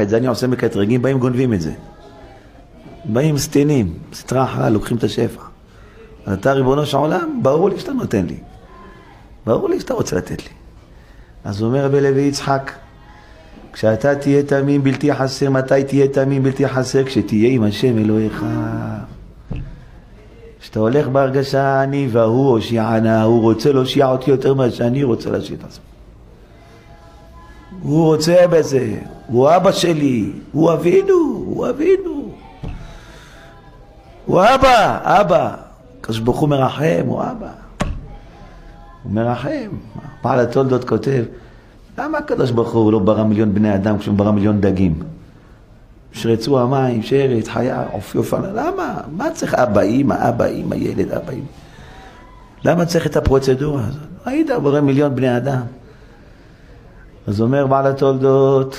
את זה אני עושה מקטרגים, באים גונבים את זה. באים סטינים, סטרה אחת, לוקחים את השפע. אתה ריבונו של עולם, ברור לי שאתה נותן לי. ברור לי שאתה רוצה לתת לי. אז הוא אומר רבי לוי יצחק, כשאתה תהיה תמים בלתי חסר, מתי תהיה תמים בלתי חסר? כשתהיה עם השם אלוהיך. כשאתה הולך בהרגשה אני והוא הושיענה, הוא רוצה להושיע אותי יותר ממה שאני רוצה להושיע את עצמי. הוא רוצה בזה, הוא אבא שלי, הוא אבינו, הוא אבינו. הוא אבא, אבא. הקדוש ברוך הוא מרחם, הוא אבא. הוא מרחם. בעל התולדות כותב, למה הקדוש ברוך הוא לא ברא מיליון בני אדם כשהוא ברא מיליון דגים? שרצו המים, שרץ, חיה, עופי עופר, למה? מה צריך אבא, אימא, אבא, אימא, ילד, אבא, אימא? למה צריך את הפרוצדורה הזאת? היית בורא מיליון בני אדם. אז אומר בעל התולדות,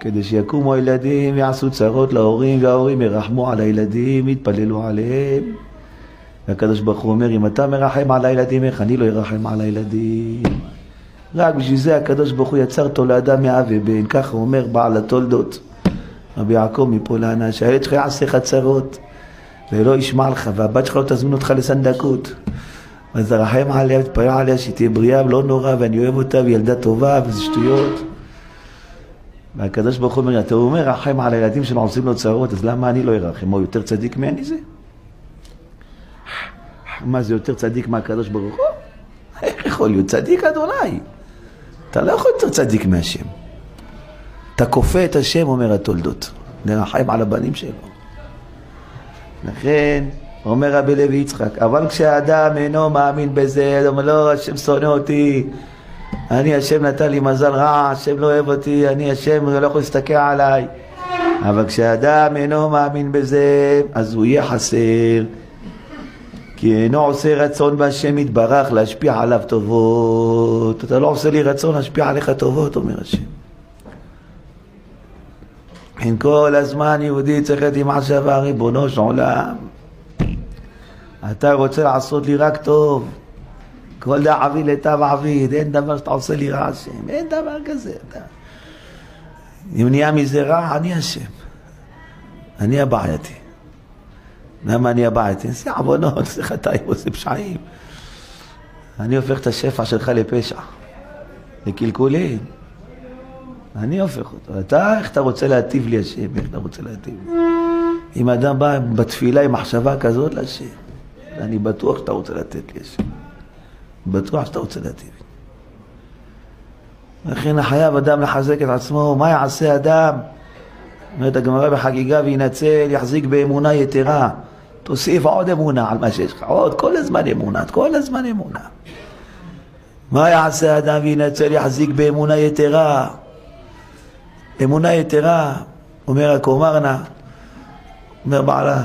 כדי שיקומו הילדים ויעשו צרות להורים וההורים ירחמו על הילדים, יתפללו עליהם. והקדוש ברוך הוא אומר, אם אתה מרחם על הילדים, איך אני לא ארחם על הילדים? רק בשביל זה הקדוש ברוך הוא יצר תולדה מאב ובן, ככה אומר בעל התולדות. רבי יעקב מפולנה, שהילד שלך יעשה לך צרות ולא ישמע לך, והבת שלך לא תזמין אותך לסנדקות. אז תרחם עליה, תתפלל עליה, שהיא תהיה בריאה ולא נורא, ואני אוהב אותה, והיא ילדה טובה, וזה שטויות. והקדוש ברוך הוא אומר, אתה אומר, רחם על הילדים שלנו עושים לו צרות, אז למה אני לא ארחם? הוא יותר צדיק ממני זה? מה זה יותר צדיק מהקדוש ברוך הוא? איך יכול להיות? צדיק אדוני. אתה לא יכול יותר צדיק מהשם. אתה כופה את השם, אומר התולדות, לרחם על הבנים שלו. לכן, אומר רבי לוי יצחק, אבל כשהאדם אינו מאמין בזה, אומר, לא, השם שונא אותי, אני, השם נתן לי מזל רע, השם לא אוהב אותי, אני, השם לא יכול להסתכל עליי. אבל כשאדם אינו מאמין בזה, אז הוא יהיה חסר. כי אינו עושה רצון בהשם יתברך להשפיע עליו טובות. אתה לא עושה לי רצון להשפיע עליך טובות, אומר השם. אין כל הזמן יהודי צריך להיות עם מחשבה, ריבונו של עולם. אתה רוצה לעשות לי רק טוב. כל דעביד לטב עביד, אין דבר שאתה עושה לי רע השם, אין דבר כזה. אתה... אם נהיה מזה רע, אני אשם. אני הבעייתי. למה אני הבעייתי? עושה עוונות, עושה חטאים, עושה פשעים. אני הופך את השפע שלך לפשע, לקלקולים. אני הופך אותו. אתה, איך אתה רוצה להטיב לי השם? איך אתה רוצה להטיב לי? אם אדם בא בתפילה עם מחשבה כזאת להשם, אני בטוח שאתה רוצה לתת לי השם. בטוח שאתה רוצה להטיב. לכן חייב אדם לחזק את עצמו, מה יעשה אדם? אומרת הגמרא בחגיגה וינצל, יחזיק באמונה יתרה. תוסיף עוד אמונה על מה שיש לך, עוד כל הזמן אמונה, כל הזמן אמונה. מה יעשה אדם וינצל, יחזיק באמונה יתרה? אמונה יתרה, אומר הקומרנה, אומר בעלה,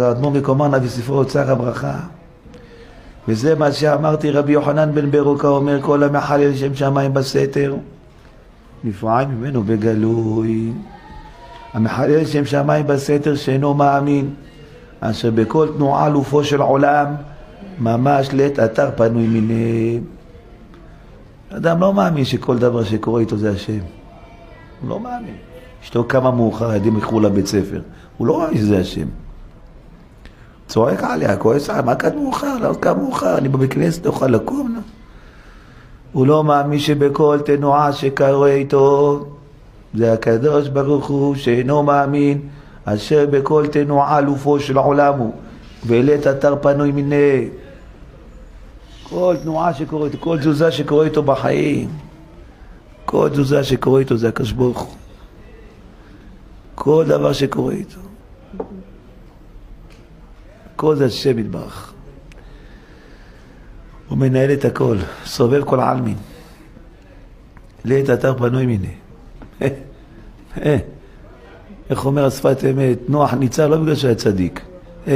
האדמו"ר מקומרנה בספרו אוצר הברכה. וזה מה שאמרתי רבי יוחנן בן ברוקה אומר כל המחלל שם שמיים בסתר נפרד ממנו בגלוי. המחלל שם שמיים בסתר שאינו מאמין אשר בכל תנועה אלופו של עולם ממש לית אתר פנוי מיני. אדם לא מאמין שכל דבר שקורה איתו זה השם. הוא לא מאמין. אשתו קמה מאוחר, הילדים ילכו לבית ספר. הוא לא מאמין שזה השם צועק עליה, כועס עליה, מה קד מאוחר? לא קם מאוחר, אני בבית כנסת, לא יכול לקום? הוא לא מאמין שבכל תנועה שקורה איתו זה הקדוש ברוך הוא שאינו מאמין אשר בכל תנועה אלופו של העולם הוא ולית אתר פנוי מיני כל תנועה שקורה איתו, כל תזוזה שקורה איתו בחיים כל תזוזה שקורה איתו זה הקדוש ברוך הוא כל דבר שקורה איתו הכל זה השם יתברך. הוא מנהל את הכל, סובב כל העלמין. לעת אתר פנוי מיני. איך אומר השפת אמת? נוח ניצל לא בגלל שהיה צדיק.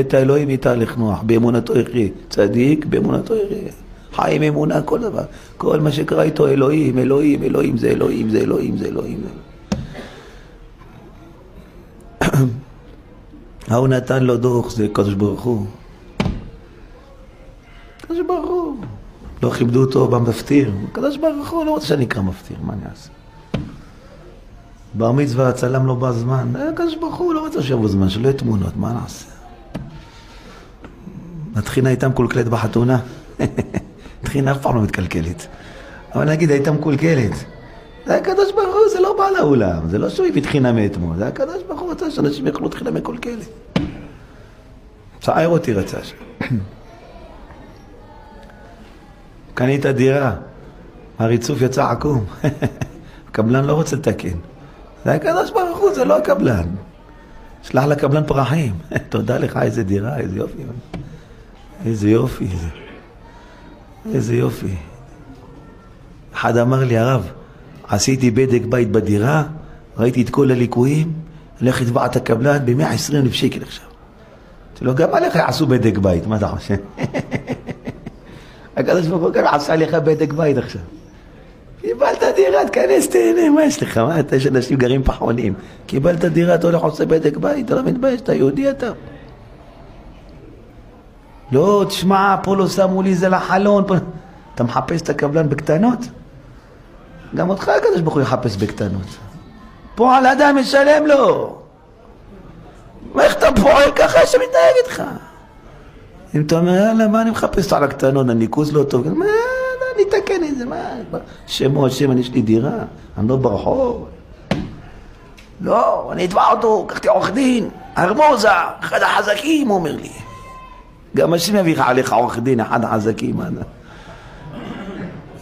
את האלוהים יתהלך נוח, באמונתו יחיה. צדיק, באמונתו יחיה. חי עם אמונה, כל דבר. כל מה שקרה איתו אלוהים, אלוהים, אלוהים זה אלוהים, זה אלוהים, זה אלוהים. ההוא נתן לו דוח, זה קדוש ברוך הוא. קדוש ברוך הוא. לא כיבדו אותו במפטיר. קדוש ברוך הוא לא רוצה שאני אקרא מפטיר, מה אני אעשה? בר מצווה הצלם לא בזמן, הקדוש ברוך הוא לא רצה שיבוא זמן, שלא יהיו תמונות, מה נעשה? התחינה הייתה מקולקלת בחתונה. התחינה אף פעם לא מתקלקלת. אבל נגיד הייתה מקולקלת. זה הקדוש ברוך לא בעל האולם, זה לא שהוא הביא תחינה מאתמול, זה הקדוש ברוך הוא רצה שאנשים יאכלו תחינה מקולקלת. צער אותי רצה שם. קנית דירה, הריצוף יצא עקום. הקבלן לא רוצה לתקן. זה הקדוש ברוך הוא, זה לא הקבלן. שלח לקבלן פרחים. תודה לך, איזה דירה, איזה יופי. איזה יופי. איזה יופי. אחד אמר לי, הרב, עשיתי בדק בית בדירה, ראיתי את כל הליקויים, לך לתבע את הקבלן ב-120 אלף שקל עכשיו. אמרתי לו, גם עליך יעשו בדק בית, מה אתה חושב? הקדוש ברוך הוא גם עשה לך בדק בית עכשיו. קיבלת דירה, תכנס, תהנה, מה יש לך? מה, אתה יש אנשים גרים פחונים. קיבלת דירה, אתה הולך לעשות בדק בית, אתה לא מתבייש, אתה יהודי אתה. לא, תשמע, פה לא שמו לי זה לחלון. פה... אתה מחפש את הקבלן בקטנות? גם אותך הקדוש ברוך הוא יחפש בקטנות. פועל אדם משלם לו. איך אתה פועל ככה שמתנהג איתך? אם אתה אומר, יאללה, מה אני מחפש על הקטנות, הניקוז לא טוב, מה, אני אתקן את זה, מה, שמו השם, יש לי דירה, אני לא ברחוב. לא, אני אתבע אותו, קחתי עורך דין, ארמוזה, אחד החזקים, הוא אומר לי. גם השם יביא לך עליך עורך דין, אחד החזקים.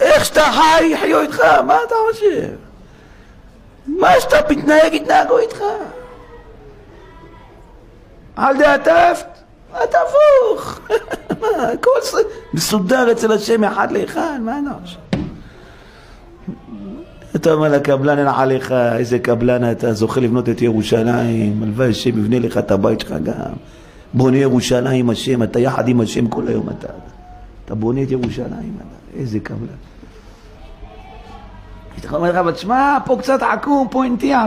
איך שאתה חי, יחיו איתך, מה אתה חושב? מה שאתה מתנהג, יתנהגו איתך. על דעתף, אתה הפוך. מה, הכל מסודר אצל השם אחד לאחד, מה אתה חושב? אתה אומר לקבלן, אין עליך, איזה קבלן אתה זוכה לבנות את ירושלים, הלוואי השם יבנה לך את הבית שלך גם. בונה ירושלים השם, אתה יחד עם השם כל היום אתה. אתה בונה את ירושלים, איזה קבלן. אתה אומר לך, אבל תשמע, פה קצת עקום, פה אין טיח,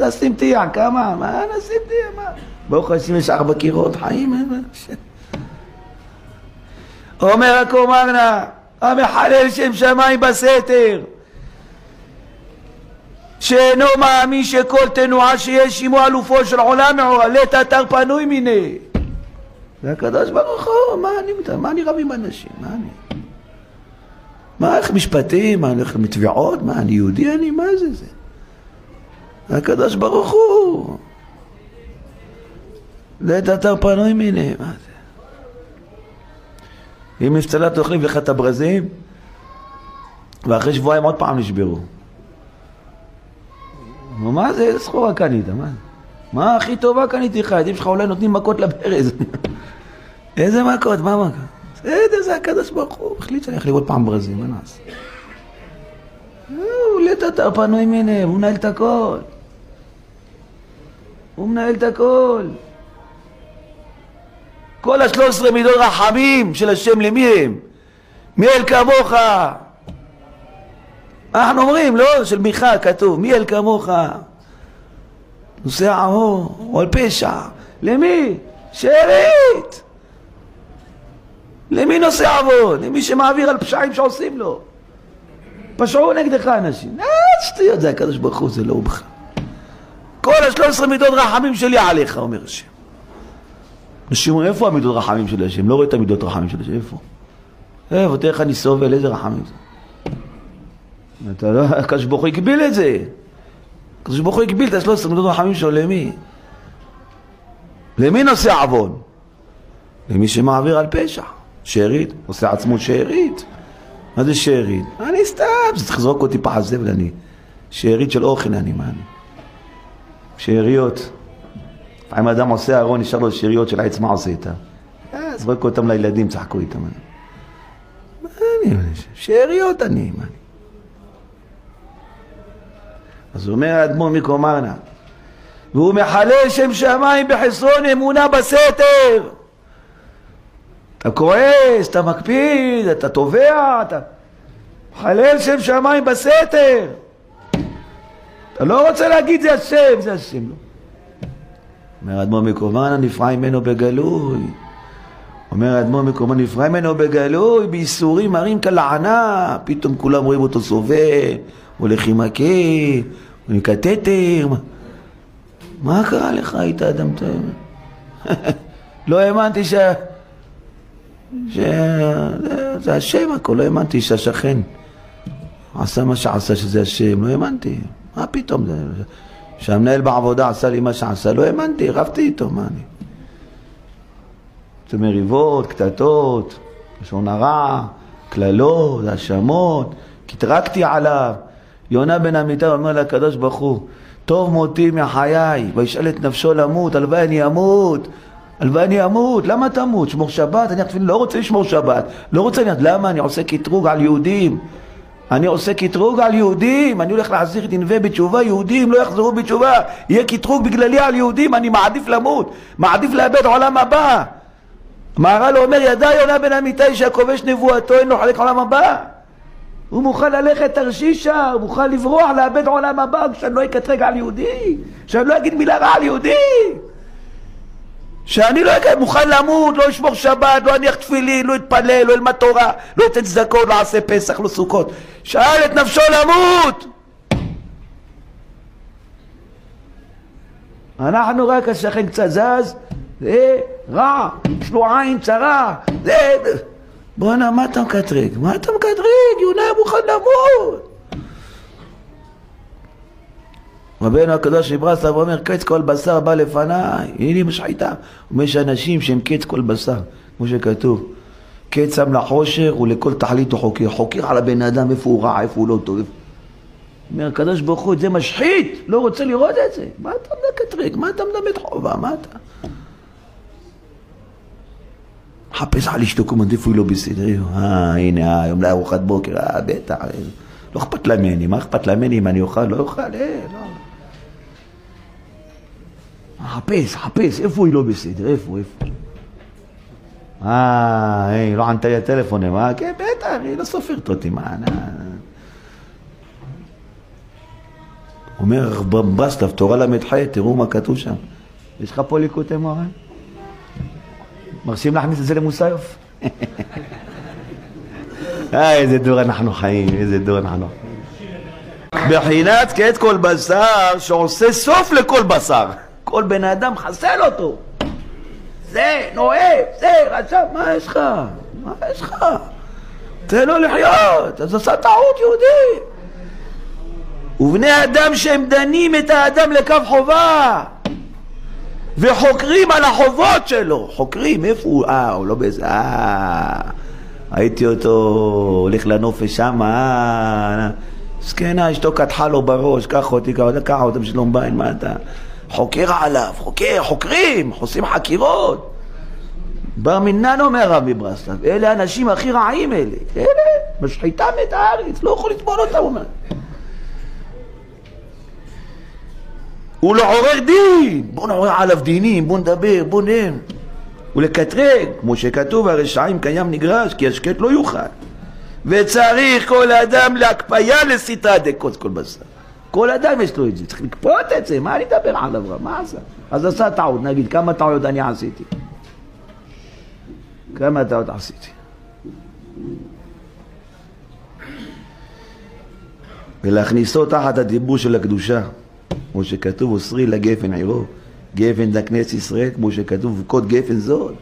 נשים טיח, כמה? מה נשים טיח? מה? ברוך השם יש ארבע קירות חיים. אומר הקומרנה, המחלל שם שמיים בסתר, שאינו מאמין שכל תנועה שיש עמו אלופו של עולם מעורר, לית אתר פנוי מיני. זה הקדוש ברוך הוא, מה אני רב עם אנשים? מה אני? איך משפטים? מה, איך מתביעות? מה, אני יהודי אני? מה זה זה? הקדוש ברוך הוא. לית אתר פנוי מיני, מה זה? אם נפצלה תאכלים לך את הברזים, ואחרי שבועיים עוד פעם נשברו. מה זה? איזה סחורה קנית? מה זה? מה הכי טובה קניתי לך? הילדים שלך אולי נותנים מכות לברז. איזה מכות? מה מכות? בסדר, זה הקדוש ברוך הוא. החליט שאני הולך לראות פעם ברזים, מה נעשה? הוא לית אתר פנוי מיני, הוא מנהל את הכל. הוא מנהל את הכל. כל השלוש עשרה מידות רחמים של השם למי הם? מי אל כמוך? אנחנו אומרים, לא? של מיכה כתוב, מי אל כמוך? נושא עמו, או על פשע. למי? שארית. למי נושא עוון? למי שמעביר על פשעים שעושים לו. פשעו נגדך אנשים. אה, שטויות, זה הקדוש ברוך הוא, זה לא הוא בכלל. כל השלוש עשרה מידות רחמים שלי עליך, אומר השם. אנשים אומרים, איפה המידות רחמים של השם? לא רואה את המידות רחמים של השם, איפה? איפה, תראה איך אני סובל, איזה רחמים זה. אתה לא, הקדוש ברוך הוא הגביל את זה. הקדוש ברוך הוא הגביל את השלוש עשרה מידות רחמים שלו, למי? למי נושא עוון? למי שמעביר על פשע. שארית, עושה עצמו שארית. מה זה שארית? אני סתם, זה לזרוק אותי פח הזבל, אני. שארית של אוכל אני, אני? שאריות. לפעמים אדם עושה ארון, נשאר לו שאריות של עץ, מה עושה איתם? אה, זרוק אותם לילדים, צחקו איתם. מה אני? שאריות אני, מה אני? אז אומר האדמו"ר מקומרנה, והוא מחלל שם שמיים בחסרון אמונה בסתר. אתה כועס, אתה מקפיד, אתה תובע, אתה מחלל שם שמיים בסתר. אתה לא רוצה להגיד זה השם, זה השם, לא. אומר האדמו"ר מקומרנה נפרע ממנו בגלוי. אומר האדמו"ר מקומרנה נפרע ממנו בגלוי, בייסורים מרים כלענה, פתאום כולם רואים אותו סובל, הולך עם הקה, אני קטטר, מה, קרה לך, היית אדם טוב? לא האמנתי ש... ש... זה השם הכל, לא האמנתי שהשכן עשה מה שעשה שזה השם, לא האמנתי, מה פתאום זה... שהמנהל בעבודה עשה לי מה שעשה, לא האמנתי, רבתי איתו, מה אני... זה מריבות, קטטות, לשון הרע, קללות, האשמות, קטרקתי עליו. יונה בן אמיתי אומר לקדוש ברוך הוא, טוב מותי מחיי, וישאל את נפשו למות, הלוואי אני אמות, הלוואי אני אמות, למה תמות? שמור שבת? אני תפילין, לא רוצה לשמור שבת, לא רוצה, למה? אני עושה קטרוג על יהודים. אני עושה קטרוג על יהודים, אני הולך להחזיר את ענבי בתשובה, יהודים לא יחזרו בתשובה, יהיה קטרוג בגללי על יהודים, אני מעדיף למות, מעדיף לאבד עולם הבא. מהר"ל אומר, ידע יונה בן אמיתי שהכובש נבואתו אין לו חלק עולם הבא. הוא מוכן ללכת תרשישה, הוא מוכן לברוח, לאבד עולם הבא, כשאני לא אקטרג על יהודי, שאני לא אגיד מילה רעה על יהודי. שאני לא אגיד, מוכן למות, לא אשמור שבת, לא אניח תפילין, לא אתפלל, לא אלמד תורה, לא אתן צדקות, לא אעשה פסח, לא סוכות. שאל את נפשו למות! אנחנו רק השכן קצת זז, זה רע, יש לו עין צרה, זה... בואנה, מה אתה מקטרג? מה אתה מקטרג? יונה מוכן למות! רבנו הקדוש מברסלב אומר, קץ כל בשר בא לפניי, הנה משחיתה. אומר שאנשים שהם קץ כל בשר, כמו שכתוב, קץ שם לחושר ולכל תכלית הוא חוקר. חוקר על הבן אדם איפה הוא רע, איפה הוא לא טוב. אומר הקדוש ברוך הוא, זה משחית, לא רוצה לראות את זה. מה אתה מקטרג? מה אתה מלמד חובה? מה אתה? חפש על אשתו קומנט איפה לא בסדר. אה, הנה, היום לארוחת בוקר, אה, בטח. לא אכפת לה ממני, מה אכפת לה ממני אם אני אוכל? לא אוכל, אה, לא. חפש, חפש, איפה היא לא בסדר? איפה, איפה? אה, היא לא ענתה לי הטלפון, אה? כן, בטח, היא לא סופרת אותי, מה, אומר ברסלב, תורה ל"ח, תראו מה כתוב שם. יש לך פה ליקוטי מוהר"ן? מרשים להכניס את זה למוסיוף? אה, איזה דור אנחנו חיים, איזה דור אנחנו. בחינת קץ כל בשר שעושה סוף לכל בשר. כל בן אדם חסל אותו. זה נואף, זה רשם, מה יש לך? מה יש לך? תן לו לחיות, אז עשה טעות יהודי. ובני אדם שהם דנים את האדם לקו חובה וחוקרים על החובות שלו, חוקרים, איפה הוא? אה, הוא לא באיזה... אה, ראיתי אותו הולך לנופש שם, אה... זקנה, אשתו קטחה לו בראש, קח אותי, קח אותי בשלום בית, מה אתה? חוקר עליו, חוקר, חוקרים, עושים חקירות. בר מינן אומר רב מברסלב, אלה האנשים הכי רעים אלה, אלה, משחיתם את הארץ, לא יכול לטבול אותם, הוא אומר. הוא לעורר דין, בוא נעורר עליו דינים, בוא נדבר, בוא נם. ולקטרג, כמו שכתוב, הרשעים קיים נגרש, כי השקט לא יוכל. וצריך כל אדם להקפיה לסיטה דקות כל בשר. כל אדם יש לו את זה, צריך לקפוט את זה, מה אני אדבר עליו? מה עשה? אז עשה טעות, נגיד, כמה טעויות אני עשיתי? כמה טעות עשיתי? ולהכניסו תחת הדיבור של הקדושה, כמו שכתוב, אוסרי לגפן עירו, גפן לכנס ישראל, כמו שכתוב, קוד גפן זול.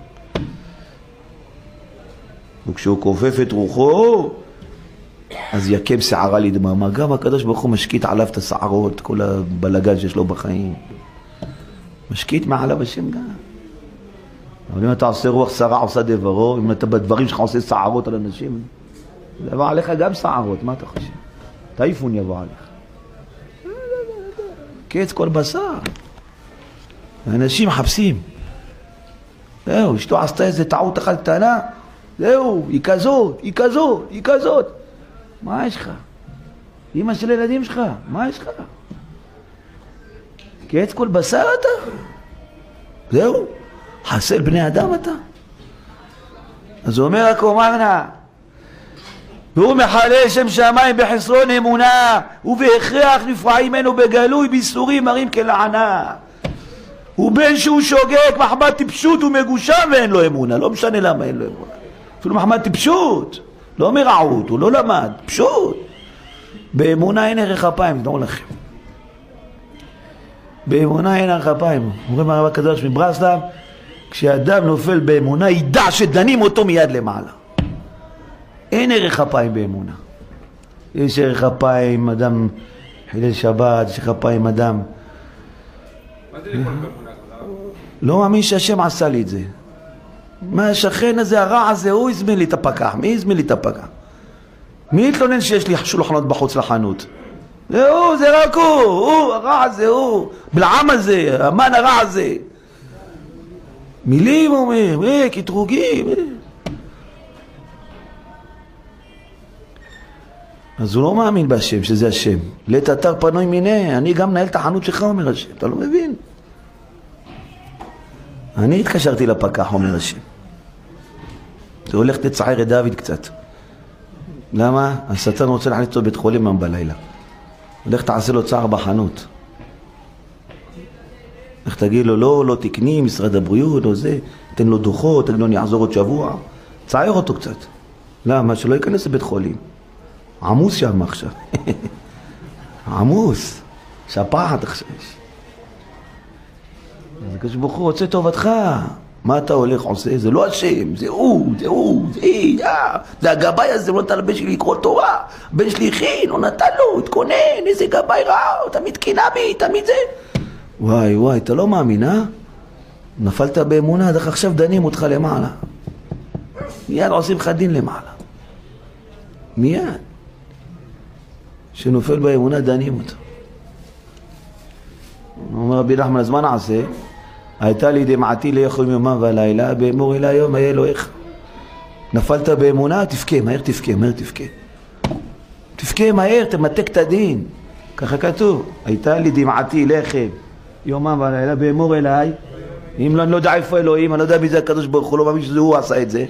וכשהוא כופף את רוחו, אז יקם שערה לדממה. גם הקדוש ברוך הוא משקיט עליו את השערות, כל הבלגן שיש לו בחיים. משקיט מעליו השם גם. אבל אם אתה עושה רוח שרה עושה דברו, אם אתה בדברים שלך עושה שערות על אנשים, זה יבוא עליך גם שערות, מה אתה חושב? טייפון יבוא עליך. קץ כל בשר. אנשים מחפשים. זהו, אשתו עשתה איזה טעות אחת קטנה, זהו, היא כזאת, היא כזאת, היא כזאת. מה יש לך? אמא של הילדים שלך, מה יש לך? קץ כל בשר אתה? זהו, חסל בני אדם אתה? אז הוא אומר הקומרנה, והוא מחלל שם שמיים בחסרון אמונה, ובהכרח נפרעים ממנו בגלוי, ביסורים מרים כלענה. ובין שהוא שוגג מחמת טיפשות ומגושם ואין לו אמונה, לא משנה למה אין לו אמונה. אפילו מחמת טיפשות. לא מרעות, הוא לא למד, פשוט. באמונה אין ערך אפיים, תדעו לכם. באמונה אין ערך אפיים. אומרים הרב הקדוש מברסלב, כשאדם נופל באמונה, ידע שדנים אותו מיד למעלה. אין ערך אפיים באמונה. יש ערך אפיים, אדם חילל שבת, יש ערך אפיים, אדם... לא מאמין שהשם עשה לי את זה. מה השכן הזה, הרע הזה, הוא הזמין לי את הפקח. מי הזמין לי את הפקח? מי התלונן שיש לי שולחנות בחוץ לחנות? זה הוא, זה רק הוא, הוא, הרע הזה, הוא, בלעם הזה, המן הרע הזה. מילים אומר, אה, קטרוגים. אה. אז הוא לא מאמין בהשם, שזה השם. לית אתר פנוי מיניה, אני גם מנהל את החנות שלך, אומר השם. אתה לא מבין? אני התקשרתי לפקח, אומר השם. זה הולך לצער את דוד קצת. למה? השטן רוצה להכניס אותו לבית חולים היום בלילה. לך תעשה לו צער בחנות. איך תגיד לו, לא, לא תקני, משרד הבריאות, או זה, תן לו דוחות, תגיד לו, אני אחזור עוד שבוע. צער אותו קצת. למה? שלא ייכנס לבית חולים. עמוס שם עכשיו. עמוס. שפעת עכשיו. אז הקדוש ברוך הוא רוצה טובתך. מה אתה הולך עושה? זה לא השם, זה הוא, זה הוא, זה היא, זה הגבאי הזה, הוא לא נתן לבן שלי לקרוא תורה. הבן שלי הכין, הוא נתן לו, התכונן, איזה גבאי רע, תמיד קינה בי, תמיד זה. וואי וואי, אתה לא מאמין, אה? נפלת באמונה, דרך עכשיו דנים אותך למעלה. מיד עושים לך דין למעלה. מיד. שנופל באמונה דנים אותו. אומר רבי נחמן, אז מה נעשה? הייתה לי דמעתי ליכול יומם ולילה, באמור אלי היום היה אלוהיך. נפלת באמונה, תבכה, מהר תבכה, מהר תבכה. תבכה מהר, תמתק את הדין. ככה כתוב, הייתה לי דמעתי לחם יומם ולילה, באמור אליי. אם לא, אני לא יודע איפה אלוהים, אני לא יודע מי זה הקדוש ברוך הוא, לא מאמין שזה הוא עשה את זה.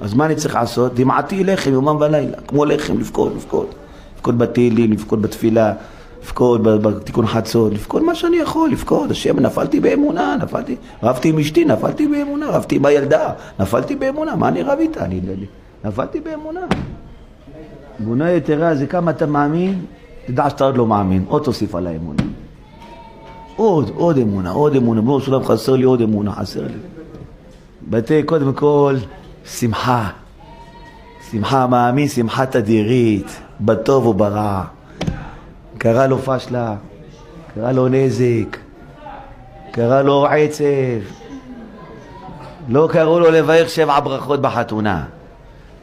אז מה אני צריך לעשות? דמעתי לחם יומם ולילה, כמו לחם, לבכות, לבכות. לבכות בתהילים, לבכות בתפילה, לבכות בתיקון חצות, לבכות מה שאני יכול, לבכות, השם, נפלתי באמונה, נפלתי, רבתי עם אשתי, נפלתי באמונה, רבתי עם הילדה, נפלתי באמונה, מה אני רב איתה? אני, נפלתי באמונה. אמונה יתרה זה כמה אתה מאמין, תדע שאתה עוד לא מאמין, עוד תוסיף על האמונה. עוד, עוד אמונה, עוד אמונה, בואו שלום חסר לי עוד אמונה, חסר לי. בתי קודם כל שמחה, שמחה מאמין, שמחה תדירית, בטוב וברע. קרה לו פשלה, קרה לו נזק, קרה לו עצב, לא קראו לו לברך שבע ברכות בחתונה,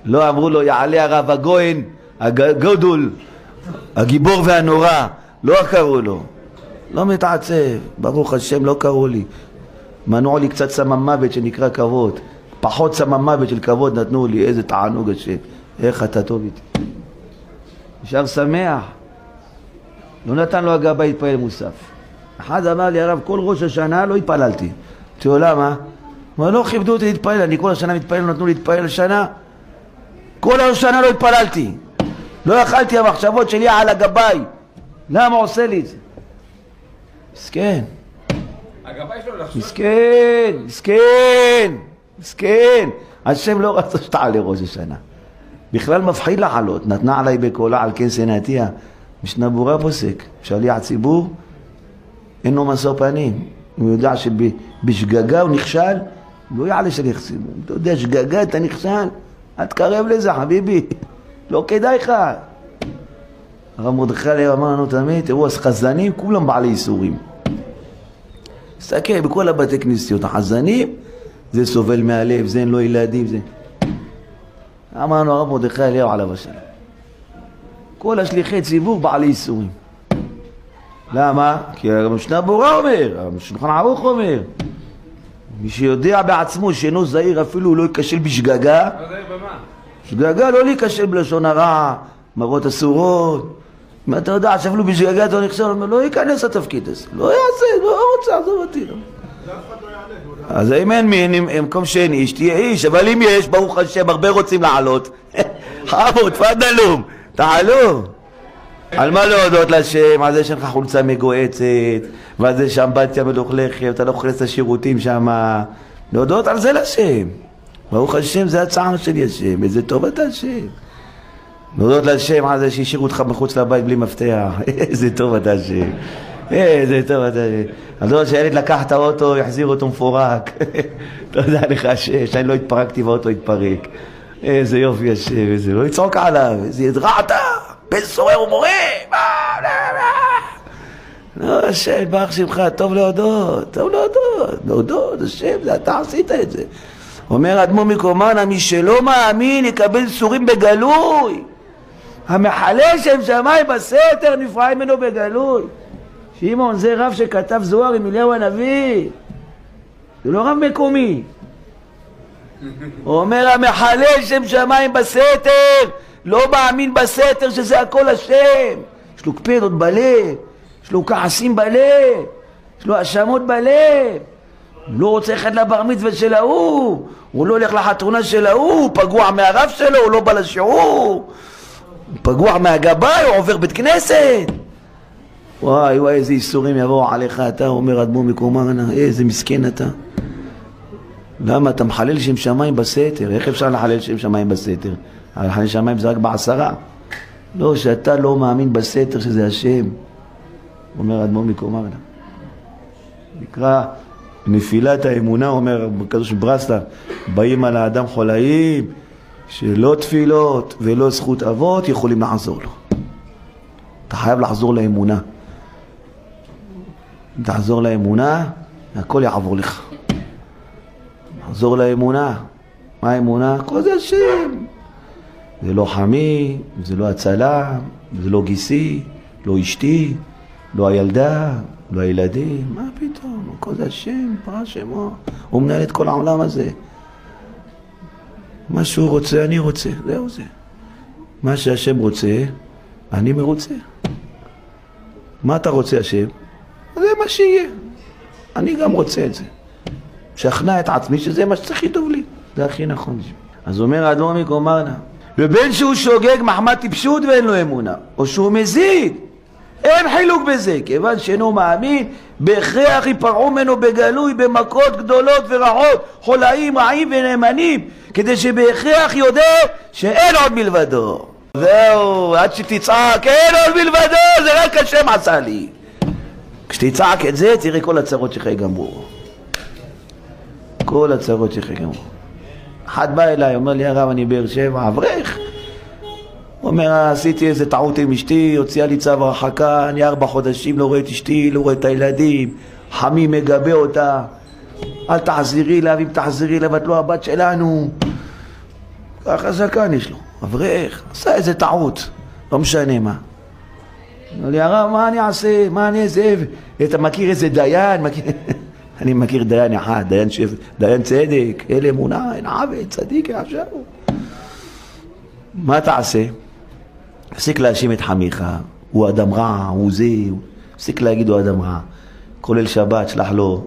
לא אמרו לו יעלה הרב הגויין, הגדול, הגיבור והנורא, לא קראו לו, לא מתעצב, ברוך השם לא קראו לי, מנעו לי קצת סמם מוות שנקרא כבוד, פחות סמם מוות של כבוד נתנו לי, איזה תענוג השם, איך אתה טוב איתי. נשאר שמח. לא נתן לו הגבה להתפלל מוסף. אחד אמר לי, הרב, כל ראש השנה לא התפללתי. אמרתי לו, למה? הוא אמר, לא כיבדו אותי להתפלל, אני כל השנה מתפלל, נתנו לי להתפלל שנה. כל השנה לא התפללתי. לא יכלתי, המחשבות שלי על הגבאי. למה עושה לי את זה? מסכן. מסכן, מסכן, מסכן. השם לא רצה שתעלה ראש השנה. בכלל מפחיד לעלות, נתנה עליי בקולה על כן שנאתיה. משנה ברורה פוסק, שליח ציבור אין לו משוא פנים. הוא יודע שבשגגה הוא נכשל, לא יעלה שליח ציבור. אתה יודע, שגגה אתה נכשל, אל תקרב לזה חביבי, לא כדאי לך. הרב מרדכי אמר לנו תמיד, תראו, אז חזנים כולם בעלי איסורים. תסתכל בכל הבתי כנסיות, החזנים זה סובל מהלב, זה אין לו ילדים, זה... אמרנו הרב מרדכי אליהו עליו השלום. כל השליחי ציבור בעלי איסורים. למה? כי המשנה ברורה אומר, השולחן ערוך אומר, מי שיודע בעצמו שאינו זהיר אפילו לא ייכשל בשגגה, שגגה לא להיכשל בלשון הרע, מראות אסורות. אם אתה יודע שאפילו בשגגה אתה נכשל, לא ייכנס לתפקיד הזה, לא יעשה, לא רוצה, עזוב אותי. לא. אז אם אין מין, במקום שאין איש, תהיה איש, אבל אם יש, ברוך השם, הרבה רוצים לעלות. חמוד, תפדלו, תעלו. על מה להודות להשם? על זה שאין לך חולצה מגועצת, ועל זה שאמבטיה מלוכלכת, אתה לא אוכל את השירותים שם. להודות על זה להשם. ברוך השם, זה הצער שלי השם, איזה טובת השם. להודות להשם על זה שהשאירו אותך מחוץ לבית בלי מפתח, איזה טוב אתה השם. איזה טוב, אתה... אני לא שהילד לקח את האוטו, יחזיר אותו מפורק. תודה לך השם, שאני לא התפרקתי והאוטו התפרק. איזה יופי השם, איזה... לא לצעוק עליו, איזה ידרעת, בן סורר ומורה, לא, השם, ברח שמך, טוב להודות, טוב להודות, להודות, השם, זה אתה עשית את זה. אומר אדמו מקומנה, מי שלא מאמין יקבל סורים בגלוי. המחלל שם שמיים בסתר נפרע ממנו בגלוי. שמעון זה רב שכתב זוהר עם אליהו הנביא. זה לא רב מקומי. הוא אומר המחלל שם שמיים בסתר, לא מאמין בסתר שזה הכל השם. יש לו קפדות בלב, יש לו כעסים בלב, יש לו האשמות בלב. הוא לא רוצה ללכת לבר מצווה של ההוא, הוא לא הולך לחתונה של ההוא, הוא פגוע מהרב שלו, הוא לא בא לשיעור, הוא פגוע מהגבאי, הוא עובר בית כנסת. וואי וואי איזה איסורים יבואו עליך אתה, אומר אדמו מקומרנה, איזה מסכן אתה. למה אתה מחלל שם שמיים בסתר? איך אפשר לחלל שם שמיים בסתר? לחלל שמיים זה רק בעשרה. לא, שאתה לא מאמין בסתר שזה השם. אומר אדמו מקומרנה. נקרא נפילת האמונה, אומר בקדוש ברסלב, באים על האדם חולאים, שלא תפילות ולא זכות אבות יכולים לעזור לו. אתה חייב לחזור לאמונה. אם תחזור לאמונה, הכל יעבור לך. לחזור לאמונה. מה האמונה? כל זה השם. זה לא חמי, זה לא הצלה, זה לא גיסי, לא אשתי, לא הילדה, לא הילדים, מה פתאום, הכל זה השם, פרה שמו, הוא מנהל את כל העולם הזה. מה שהוא רוצה, אני רוצה, זהו זה. מה שהשם רוצה, אני מרוצה. מה אתה רוצה, השם? זה מה שיהיה. אני גם רוצה את זה. שכנע את עצמי שזה מה שצריך טוב לי. זה הכי נכון. אז אומר האדמו"ר מקומרנה, ובין שהוא שוגג מחמת טיפשות ואין לו אמונה, או שהוא מזיד, אין חילוק בזה, כיוון שאינו מאמין, בהכרח ייפרעו ממנו בגלוי במכות גדולות ורעות, חולאים רעים ונאמנים, כדי שבהכרח יודע שאין עוד מלבדו. זהו, עד שתצעק, אין עוד מלבדו, זה רק השם עשה לי. כשתצעק את זה, תראה כל הצרות שלך ייגמרו. כל הצרות שלך ייגמרו. אחד בא אליי, אומר לי, הרב, אני באר שבע, אברך. הוא אומר, עשיתי איזה טעות עם אשתי, הוציאה לי צו הרחקה, אני ארבע חודשים לא רואה את אשתי, לא רואה את הילדים, חמי מגבה אותה, אל תחזירי אליו, אם תחזירי אליו את לא הבת שלנו. ככה זקן יש לו, אברך, עשה איזה טעות, לא משנה מה. אמר לי, הרב, מה אני אעשה? מה אני אעשה? אתה מכיר איזה דיין? מכיר... אני מכיר דיין אחד, דיין, ש... דיין צדק, אל אמונה, אין עוול, צדיק עכשיו. מה תעשה? תפסיק להאשים את חמיך, הוא אדם רע, הוא זה, תפסיק להגיד הוא אדם רע. כולל שבת, שלח לו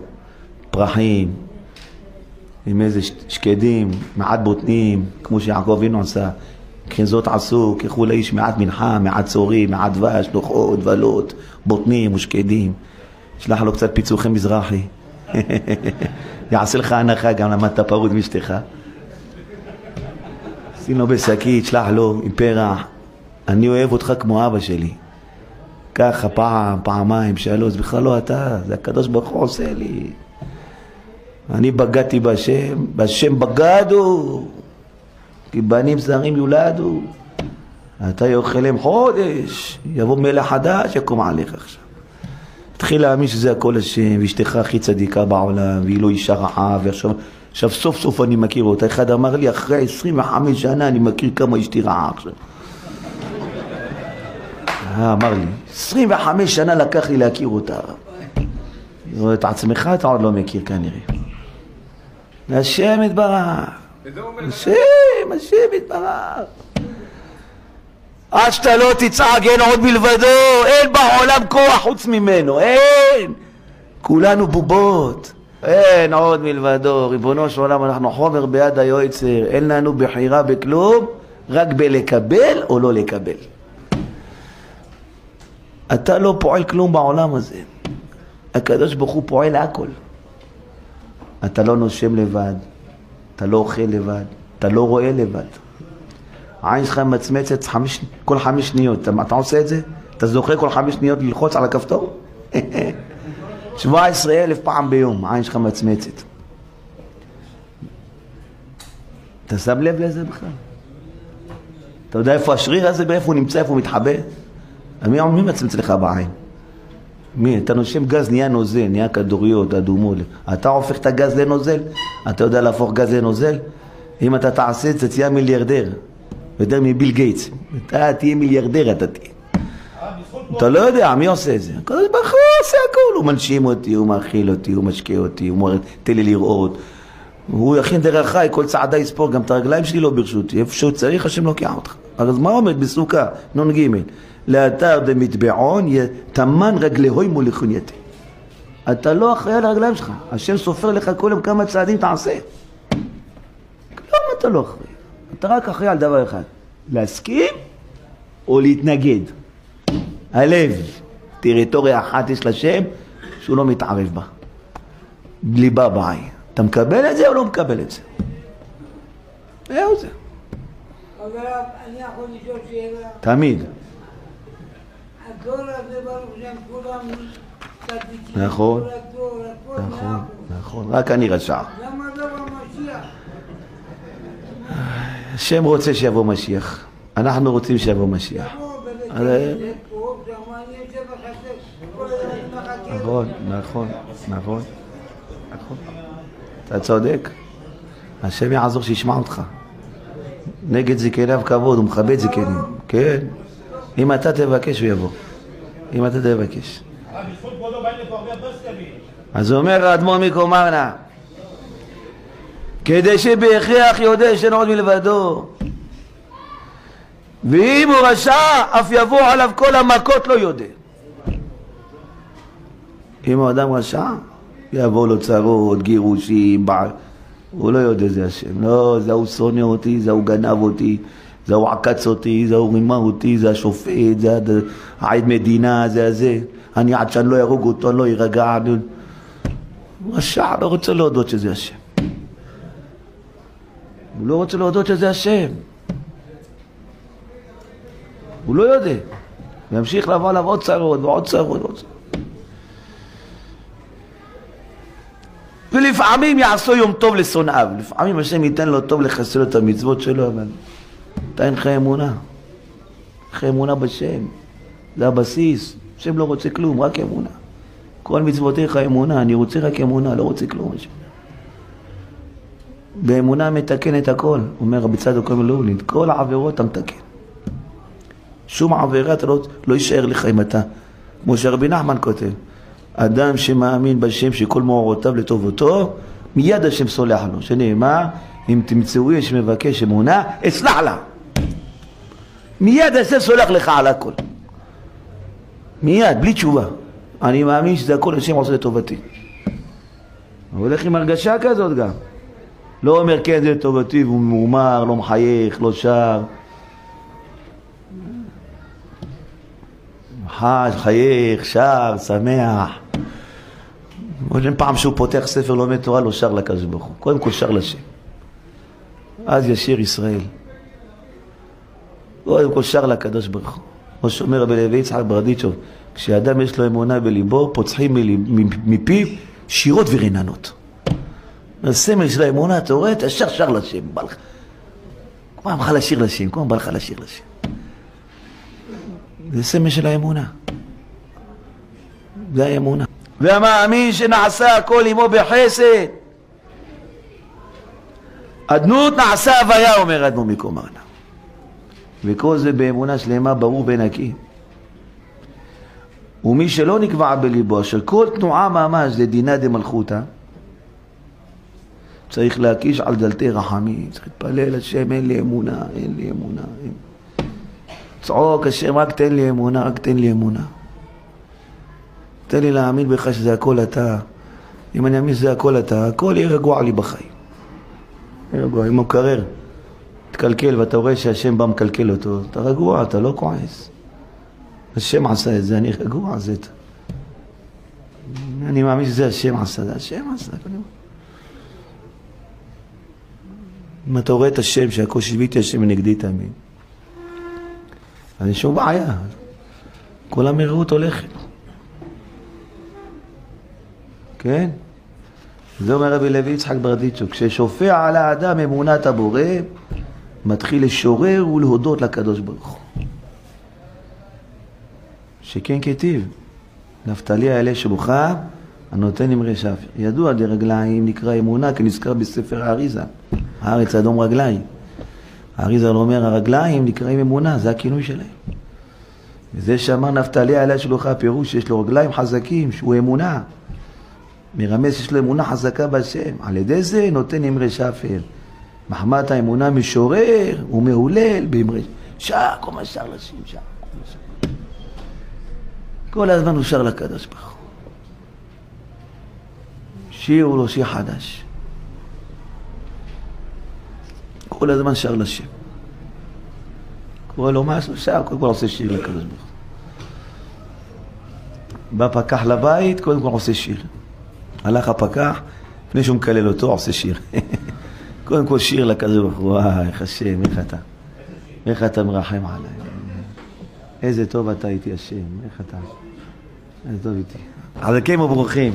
פרחים, עם איזה שקדים, מעט בוטנים, כמו שיעקב אבינו עשה. כרצות עשו, קחו לאיש מעט מנחה, מעט צרי, מעט דבש, לוט, דבלות, בוטנים ושקדים. שלח לו קצת פיצוחי מזרחי. יעשה לך הנחה, גם למדת פירוד מאשתך. שים לו בשקית, שלח לו עם פרח. אני אוהב אותך כמו אבא שלי. ככה פעם, פעמיים, שלוש, זה בכלל לא אתה, זה הקדוש ברוך הוא עושה לי. אני בגדתי בשם, בשם בגדו, כי בנים זרים יולדו. אתה יאכל להם חודש, יבוא מלך חדש, יקום עליך עכשיו. תתחיל להאמין שזה הכל השם, ואשתך הכי צדיקה בעולם, והיא לא אישה רעה, ועכשיו עכשיו סוף סוף אני מכיר אותה. אחד אמר לי, אחרי 25 שנה אני מכיר כמה אשתי רעה עכשיו. אה, אמר לי, 25 שנה לקח לי להכיר אותה. את עצמך אתה עוד לא מכיר כנראה. השם יתברך. השם, השם יתברך. עד שאתה לא תצעק אין עוד מלבדו, אין בעולם כוח חוץ ממנו, אין. כולנו בובות. אין עוד מלבדו, ריבונו של עולם, אנחנו חומר ביד היועצר, אין לנו בחירה בכלום, רק בלקבל או לא לקבל. אתה לא פועל כלום בעולם הזה. הקדוש ברוך הוא פועל הכל. אתה לא נושם לבד, אתה לא אוכל לבד, אתה לא רואה לבד. העין שלך מצמצת חמש, כל חמש שניות. אתה, אתה עושה את זה? אתה זוכר כל חמש שניות ללחוץ על הכפתור? 17 אלף פעם ביום, העין שלך מצמצת. אתה שם לב לזה בכלל? אתה יודע איפה השריר הזה, באיפה הוא נמצא, איפה הוא מתחבא? מי, מי מצמצם לך בעין? מי? אתה נושם גז, נהיה נוזל, נהיה כדוריות, אדומות. אתה הופך את הגז לנוזל? אתה יודע להפוך גז לנוזל? אם אתה תעשה את זה, תהיה מיליארדר. יותר מביל גייטס. אתה תהיה מיליארדר, אתה תהיה. אתה לא יודע, מי עושה את זה? הקדוש ברוך הוא עושה הכול. הוא מנשים אותי, הוא מאכיל אותי, הוא משקה אותי, הוא אומר, תן לי לראות. הוא יכין דרך חי, כל צעדה יספור, גם את הרגליים שלי לא ברשותי. איפה שהוא צריך, השם לוקח אותך. אז מה עומד בסוכה, נ"ג? לאתר דמטבעון, תמן רגליהוי מוליכונייתי. אתה לא אחראי על הרגליים שלך. השם סופר לך כל יום כמה צעדים תעשה. כלום אתה לא אחראי. אתה רק אחראי על דבר אחד, להסכים או להתנגד. הלב, טריטוריה אחת יש לשם שהוא לא מתערב בה. ליבה בעין. אתה מקבל את זה או לא מקבל את זה? זהו זה. אני יכול לשאול שאלה? תמיד. הדור הזה ברוך שם כולם צדיקים. נכון. נכון, נכון. רק אני רשע. למה לא במשיח? השם רוצה שיבוא משיח. אנחנו רוצים שיבוא משיח. נכון, נכון, נכון, נכון. אתה צודק. השם יעזור שישמע אותך. נגד זקניו כבוד, הוא מכבד זקנים. כן. אם אתה תבקש, הוא יבוא. אם אתה תבקש. פוסקמים. אז אומר האדמו"ר מקומרנה, כדי שבהכרח יודע שאין עוד מלבדו. ואם הוא רשע, אף יבוא עליו כל המכות לא יודע. אם הוא אדם רשע, יבוא לו צרות, גירושים, בעל... הוא לא יודע זה השם. לא, זה הוא שונא אותי, זה הוא גנב אותי, זה הוא עקץ אותי, זה הוא רימה אותי, זה השופט, זה העד מדינה, זה הזה. אני עד שאני לא אהרוג אותו, אני לא אירגע. אני- רשע, לא רוצה להודות שזה השם. הוא לא רוצה להודות שזה השם. הוא לא יודע. וימשיך לבוא עליו עוד צרות ועוד צרות ועוד צרות. ולפעמים יעשו יום טוב לשונאיו. לפעמים השם ייתן לו טוב לחסל את המצוות שלו, אבל אתה אין לך אמונה. לך אמונה בשם. זה הבסיס. השם לא רוצה כלום, רק אמונה. כל מצוותיך אמונה, אני רוצה רק אמונה, לא רוצה כלום. השם. באמונה מתקן את הכל, אומר רבי צדוק מלובלין, כל העבירות אתה מתקן. שום עבירה אתה לא, לא יישאר לך אם אתה, כמו שרבי נחמן כותב, אדם שמאמין בשם שכל מאורותיו לטובתו, מיד השם סולח לו, שנאמר, אם תמצאו איש מבקש אמונה, אסלח לה. מיד השם סולח לך על הכל. מיד, בלי תשובה. אני מאמין שזה הכל השם עושה לטובתי. הוא הולך עם הרגשה כזאת גם. לא אומר כן זה לטובתי והוא ממורמר, לא מחייך, לא שר. חש, חייך, שר, שמח. עוד פעם שהוא פותח ספר לומד תורה לא שר לקדוש ברוך הוא. קודם כל שר לשם. אז ישיר ישראל. קודם כל שר לקדוש ברוך הוא. כמו שאומר רבי לוי יצחק ברדיצ'וב, כשאדם יש לו אמונה בליבו, פוצחים מפיו שירות ורננות. הסמל של האמונה, אתה רואה, אתה ישר שר לשם, בא לך. כמו בא לך לשיר לשם, כמו בא לך לשיר לשם. זה סמל של האמונה. זה האמונה. והמאמין שנעשה הכל עמו בחסד. אדנות נעשה הוויה, אומר אדמו מקומרנה. וכל זה באמונה שלמה, ברור ונקי. ומי שלא נקבע בליבו, אשר כל תנועה ממש לדינה דמלכותא, צריך להקיש על דלתי רחמים, צריך להתפלל השם, אין לי אמונה, אין לי אמונה. אין. צעוק השם, רק תן לי אמונה, רק תן לי אמונה. תן לי להאמין בך שזה הכל אתה. אם אני אאמין שזה הכל אתה, הכל יהיה רגוע לי בחיים. יהיה רגוע, אם הוא מקרר, תקלקל ואתה רואה שהשם בא מקלקל אותו, אתה רגוע, אתה לא כועס. השם עשה את זה, אני רגוע, זה... אני מאמין שזה השם עשה, זה השם עשה. אם אתה רואה את השם, שהכל שיביתי השם ונגדי תאמין. אז אין שום בעיה. כל המהירות הולכת. כן? זה אומר רבי לוי יצחק ברדיצ'וק, כששופע על האדם אמונת הבורא, מתחיל לשורר ולהודות לקדוש ברוך. שכן כתיב, נפתלי האלה שבוכה, הנותן אמרי שפר. ידוע דרגליים נקרא אמונה כנזכר בספר האריזה. הארץ אדום רגליים. האריזה אומר הרגליים נקראים אמונה, זה הכינוי שלהם. וזה שאמר נפתלי עליה שלוחה, הפירוש שיש לו רגליים חזקים, שהוא אמונה. מרמז שיש לו אמונה חזקה בהשם. על ידי זה נותן אמרי שפר. מחמת האמונה משורר ומהולל באמרי שר, כל מה שר לשם, שר. כל הזמן הוא שר לקדוש ברוך הוא. שיר הוא לו שיר חדש. כל הזמן שר לשם. קורא לו משהו, שר, קודם כל עושה שיר לקדוש ברוך הוא. בא פקח לבית, קודם כל עושה שיר. הלך הפקח, לפני שהוא מקלל אותו, עושה שיר. קודם כל שיר לקדוש ברוך הוא, וואי, איך השם, איך אתה, איך אתה מרחם עליי. איזה טוב אתה איתי השם, איך אתה, איזה טוב איתי. חזקים וברוכים.